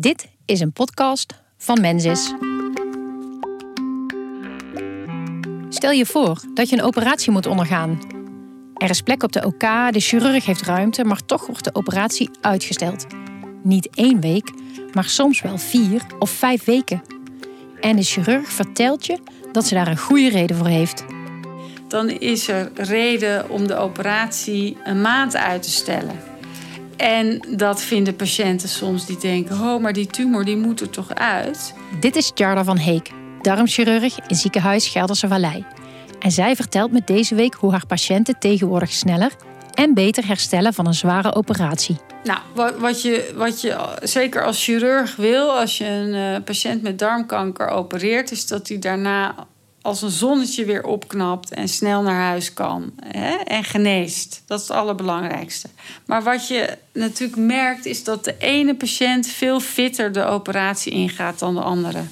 Dit is een podcast van Mensis. Stel je voor dat je een operatie moet ondergaan. Er is plek op de OK, de chirurg heeft ruimte, maar toch wordt de operatie uitgesteld. Niet één week, maar soms wel vier of vijf weken. En de chirurg vertelt je dat ze daar een goede reden voor heeft. Dan is er reden om de operatie een maand uit te stellen. En dat vinden patiënten soms die denken: oh, maar die tumor die moet er toch uit. Dit is Jarda van Heek, darmchirurg in ziekenhuis Gelderse Vallei. En zij vertelt me deze week hoe haar patiënten tegenwoordig sneller en beter herstellen van een zware operatie. Nou, wat, wat, je, wat je zeker als chirurg wil als je een uh, patiënt met darmkanker opereert, is dat hij daarna als een zonnetje weer opknapt en snel naar huis kan hè? en geneest. Dat is het allerbelangrijkste. Maar wat je natuurlijk merkt is dat de ene patiënt veel fitter de operatie ingaat dan de andere.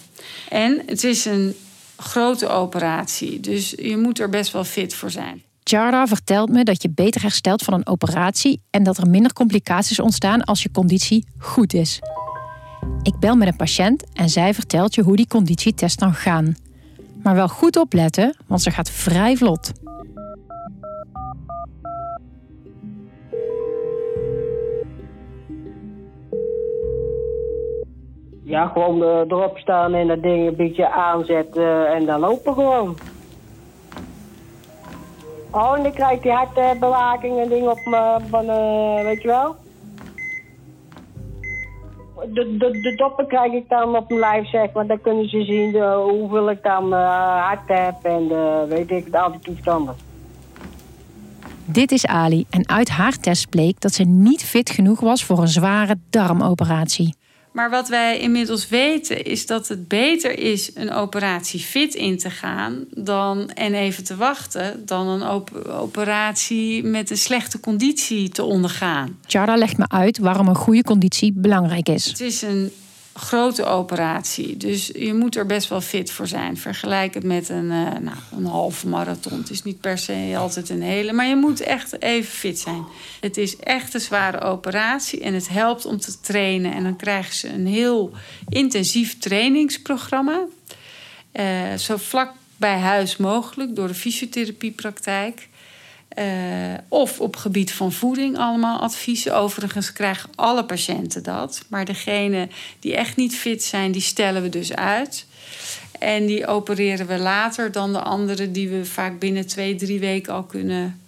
En het is een grote operatie, dus je moet er best wel fit voor zijn. Chara vertelt me dat je beter herstelt van een operatie en dat er minder complicaties ontstaan als je conditie goed is. Ik bel met een patiënt en zij vertelt je hoe die conditietest dan gaan. Maar wel goed opletten, want ze gaat vrij vlot. Ja, gewoon uh, erop staan en dat ding een beetje aanzetten en dan lopen gewoon. Oh, en dan krijg ik die hartbewaking en ding op me, van, uh, weet je wel. De, de, de doppen krijg ik dan op mijn lijf, zeg maar. Dan kunnen ze zien hoeveel ik dan uh, heb en de, weet ik, al die toestanden. Dit is Ali en uit haar test bleek dat ze niet fit genoeg was voor een zware darmoperatie. Maar wat wij inmiddels weten is dat het beter is een operatie fit in te gaan dan en even te wachten dan een op operatie met een slechte conditie te ondergaan. Chara legt me uit waarom een goede conditie belangrijk is. Het is een grote operatie. Dus je moet er best wel fit voor zijn. Vergelijk het met een, uh, nou, een halve marathon. Het is niet per se altijd een hele, maar je moet echt even fit zijn. Het is echt een zware operatie en het helpt om te trainen. En dan krijgen ze een heel intensief trainingsprogramma. Uh, zo vlak bij huis mogelijk door de fysiotherapiepraktijk. Uh, of op gebied van voeding allemaal adviezen. Overigens krijgen alle patiënten dat. Maar degene die echt niet fit zijn, die stellen we dus uit. En die opereren we later dan de anderen die we vaak binnen twee, drie weken al kunnen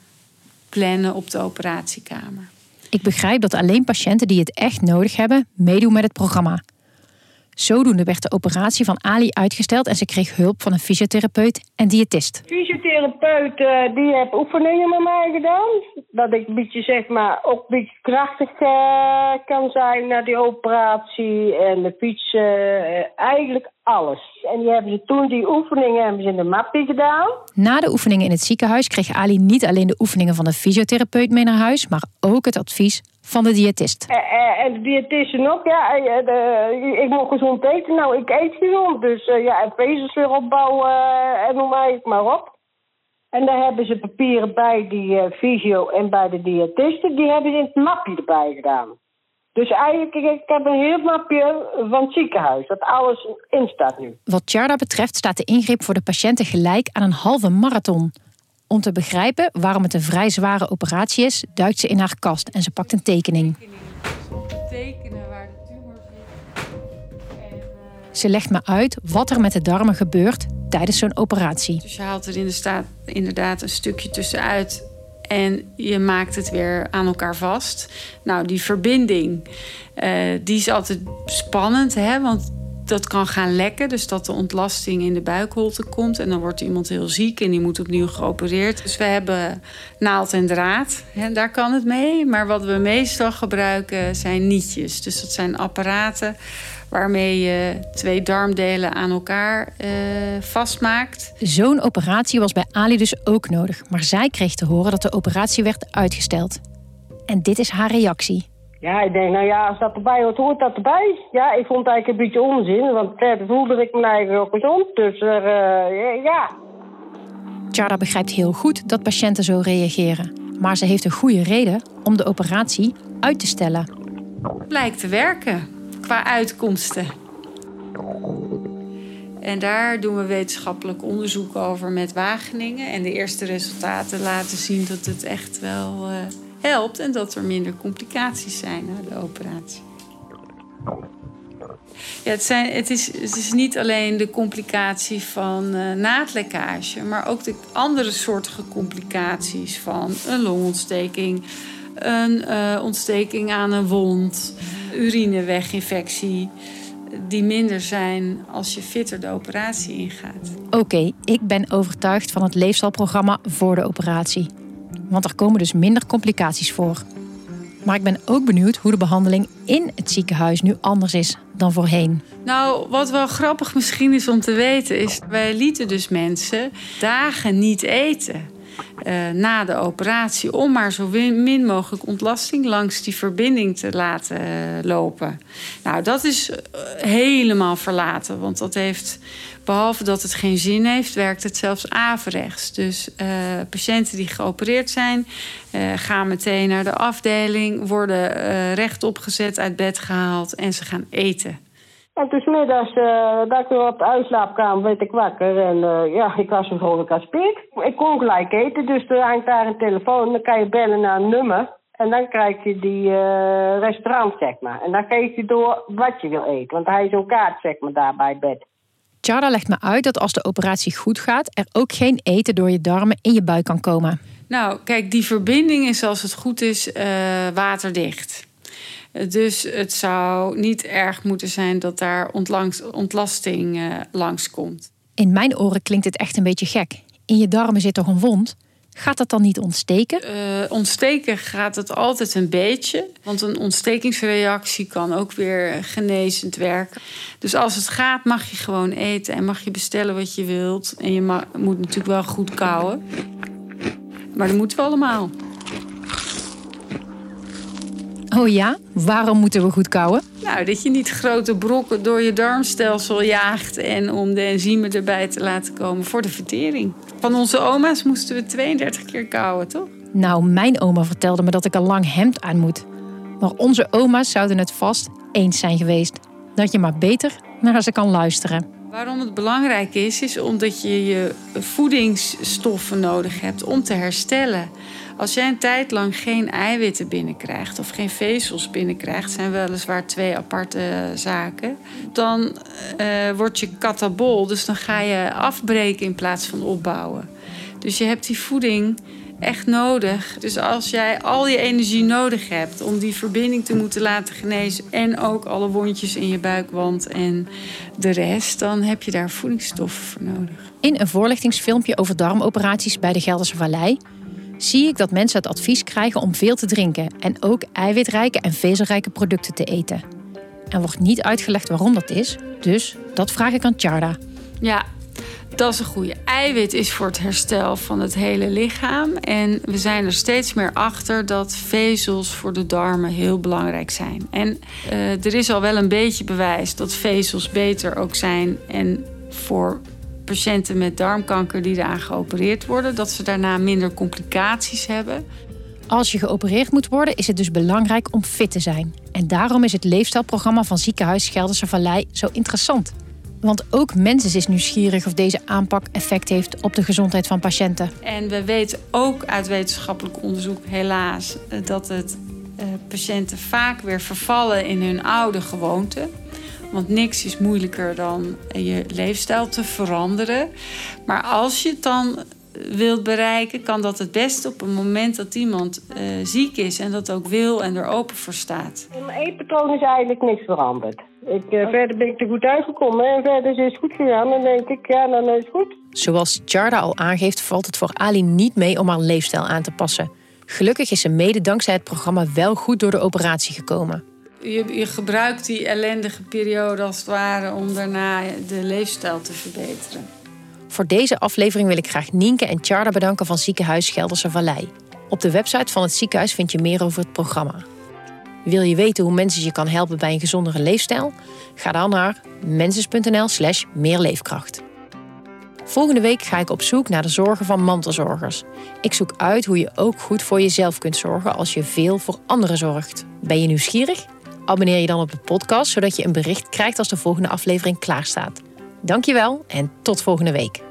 plannen op de operatiekamer. Ik begrijp dat alleen patiënten die het echt nodig hebben, meedoen met het programma. Zodoende werd de operatie van Ali uitgesteld en ze kreeg hulp van een fysiotherapeut en diëtist. Fysiotherapeut uh, die heeft oefeningen met mij gedaan. Dat ik een beetje zeg maar ook een beetje krachtig uh, kan zijn na die operatie en de fietsen, uh, eigenlijk alles. En die hebben ze toen die oefeningen hebben ze in de mappie gedaan. Na de oefeningen in het ziekenhuis kreeg Ali niet alleen de oefeningen van de fysiotherapeut mee naar huis, maar ook het advies van de diëtist. Uh, en de diëtisten ook, ja. De, ik moet gezond eten. Nou, ik eet gezond. Dus ja, en vezels weer opbouwen en noem maar, maar op. En daar hebben ze papieren bij die fysio en bij de diëtisten. Die hebben ze in het mapje erbij gedaan. Dus eigenlijk, ik heb een heel mapje van het ziekenhuis, dat alles in staat nu. Wat Charda betreft staat de ingreep voor de patiënten gelijk aan een halve marathon. Om te begrijpen waarom het een vrij zware operatie is, duikt ze in haar kast en ze pakt een tekening. Tekenen waar de tumor zit. Ze legt me uit wat er met de darmen gebeurt tijdens zo'n operatie. Dus je haalt er in de staat inderdaad een stukje tussenuit en je maakt het weer aan elkaar vast. Nou, die verbinding, uh, die is altijd spannend, hè? want dat kan gaan lekken. Dus dat de ontlasting in de buikholte komt. En dan wordt iemand heel ziek en die moet opnieuw geopereerd. Dus we hebben naald en draad. Hè, daar kan het mee. Maar wat we meestal gebruiken zijn nietjes. Dus dat zijn apparaten waarmee je twee darmdelen aan elkaar uh, vastmaakt. Zo'n operatie was bij Ali dus ook nodig. Maar zij kreeg te horen dat de operatie werd uitgesteld. En dit is haar reactie. Ja, ik denk, nou ja, als dat erbij hoort, hoort dat erbij. Ja, ik vond het eigenlijk een beetje onzin, want verder voelde ik me eigenlijk ook gezond. Dus uh, ja. Chara begrijpt heel goed dat patiënten zo reageren. Maar ze heeft een goede reden om de operatie uit te stellen. Blijkt te werken. qua uitkomsten. En daar doen we wetenschappelijk onderzoek over met Wageningen. En de eerste resultaten laten zien dat het echt wel uh, helpt en dat er minder complicaties zijn na de operatie. Ja, het, zijn, het, is, het is niet alleen de complicatie van uh, naadlekkage, maar ook de andere soortige complicaties van een longontsteking, een uh, ontsteking aan een wond, urineweginfectie die minder zijn als je fitter de operatie ingaat. Oké, ik ben overtuigd van het leefstijlprogramma voor de operatie. Want er komen dus minder complicaties voor. Maar ik ben ook benieuwd hoe de behandeling in het ziekenhuis nu anders is dan voorheen. Nou, wat wel grappig misschien is om te weten, is wij lieten dus mensen dagen niet eten. Uh, na de operatie om maar zo min mogelijk ontlasting langs die verbinding te laten uh, lopen. Nou, dat is uh, helemaal verlaten, want dat heeft, behalve dat het geen zin heeft, werkt het zelfs averechts. Dus patiënten die geopereerd zijn, gaan meteen naar de afdeling, worden rechtop gezet, uit bed gehaald en ze gaan eten. En toen middags, uh, dat ik weer op de uitslaapkamer werd ik wakker. En uh, ja, ik was zo vrolijk als piek. Ik kon gelijk eten, dus er hangt daar een telefoon. Dan kan je bellen naar een nummer. En dan krijg je die uh, restaurant, zeg maar. En dan geef je door wat je wil eten. Want hij is zo'n kaart, zeg maar, daar bij het bed. Charda legt me uit dat als de operatie goed gaat... er ook geen eten door je darmen in je buik kan komen. Nou, kijk, die verbinding is als het goed is waterdicht. Dus het zou niet erg moeten zijn dat daar ontlasting uh, langskomt. In mijn oren klinkt het echt een beetje gek. In je darmen zit toch een wond? Gaat dat dan niet ontsteken? Uh, ontsteken gaat het altijd een beetje. Want een ontstekingsreactie kan ook weer genezend werken. Dus als het gaat, mag je gewoon eten en mag je bestellen wat je wilt. En je moet natuurlijk wel goed kouwen. Maar dat moeten we allemaal. Oh ja? Waarom moeten we goed kouwen? Nou, dat je niet grote brokken door je darmstelsel jaagt en om de enzymen erbij te laten komen voor de vertering. Van onze oma's moesten we 32 keer kouwen, toch? Nou, mijn oma vertelde me dat ik een lang hemd aan moet. Maar onze oma's zouden het vast eens zijn geweest. Dat je maar beter naar ze kan luisteren. Waarom het belangrijk is, is omdat je je voedingsstoffen nodig hebt om te herstellen. Als jij een tijd lang geen eiwitten binnenkrijgt of geen vezels binnenkrijgt, zijn weliswaar twee aparte zaken, dan uh, word je katabol. Dus dan ga je afbreken in plaats van opbouwen. Dus je hebt die voeding echt nodig. Dus als jij al je energie nodig hebt om die verbinding te moeten laten genezen en ook alle wondjes in je buikwand en de rest, dan heb je daar voedingsstoffen voor nodig. In een voorlichtingsfilmpje over darmoperaties bij de Gelderse Vallei zie ik dat mensen het advies krijgen om veel te drinken en ook eiwitrijke en vezelrijke producten te eten. Er wordt niet uitgelegd waarom dat is, dus dat vraag ik aan Charda. Ja, dat is een goede. Eiwit is voor het herstel van het hele lichaam. En we zijn er steeds meer achter dat vezels voor de darmen heel belangrijk zijn. En uh, er is al wel een beetje bewijs dat vezels beter ook zijn en voor patiënten met darmkanker die eraan geopereerd worden, dat ze daarna minder complicaties hebben. Als je geopereerd moet worden, is het dus belangrijk om fit te zijn. En daarom is het leefstijlprogramma van Ziekenhuis Gelderse Vallei zo interessant. Want ook mensen is nieuwsgierig of deze aanpak effect heeft op de gezondheid van patiënten. En we weten ook uit wetenschappelijk onderzoek, helaas, dat het uh, patiënten vaak weer vervallen in hun oude gewoonten. Want niks is moeilijker dan je leefstijl te veranderen. Maar als je het dan wilt bereiken, kan dat het beste op een moment dat iemand uh, ziek is en dat ook wil en er open voor staat. In mijn eetpatroon is eigenlijk niks veranderd. Ik, uh, verder ben ik er goed uitgekomen en verder is het goed gegaan. En denk ik, ja, dan is het goed. Zoals Charda al aangeeft, valt het voor Ali niet mee om haar leefstijl aan te passen. Gelukkig is ze mede dankzij het programma wel goed door de operatie gekomen. Je, je, gebruikt die ellendige periode als het ware om daarna de leefstijl te verbeteren. Voor deze aflevering wil ik graag Nienke en Charda bedanken van Ziekenhuis Gelderse Vallei. Op de website van het ziekenhuis vind je meer over het programma. Wil je weten hoe mensen je kan helpen bij een gezondere leefstijl? Ga dan naar mensis.nl/slash meerleefkracht. Volgende week ga ik op zoek naar de zorgen van mantelzorgers. Ik zoek uit hoe je ook goed voor jezelf kunt zorgen als je veel voor anderen zorgt. Ben je nieuwsgierig? Abonneer je dan op de podcast, zodat je een bericht krijgt als de volgende aflevering klaar staat. Dankjewel en tot volgende week.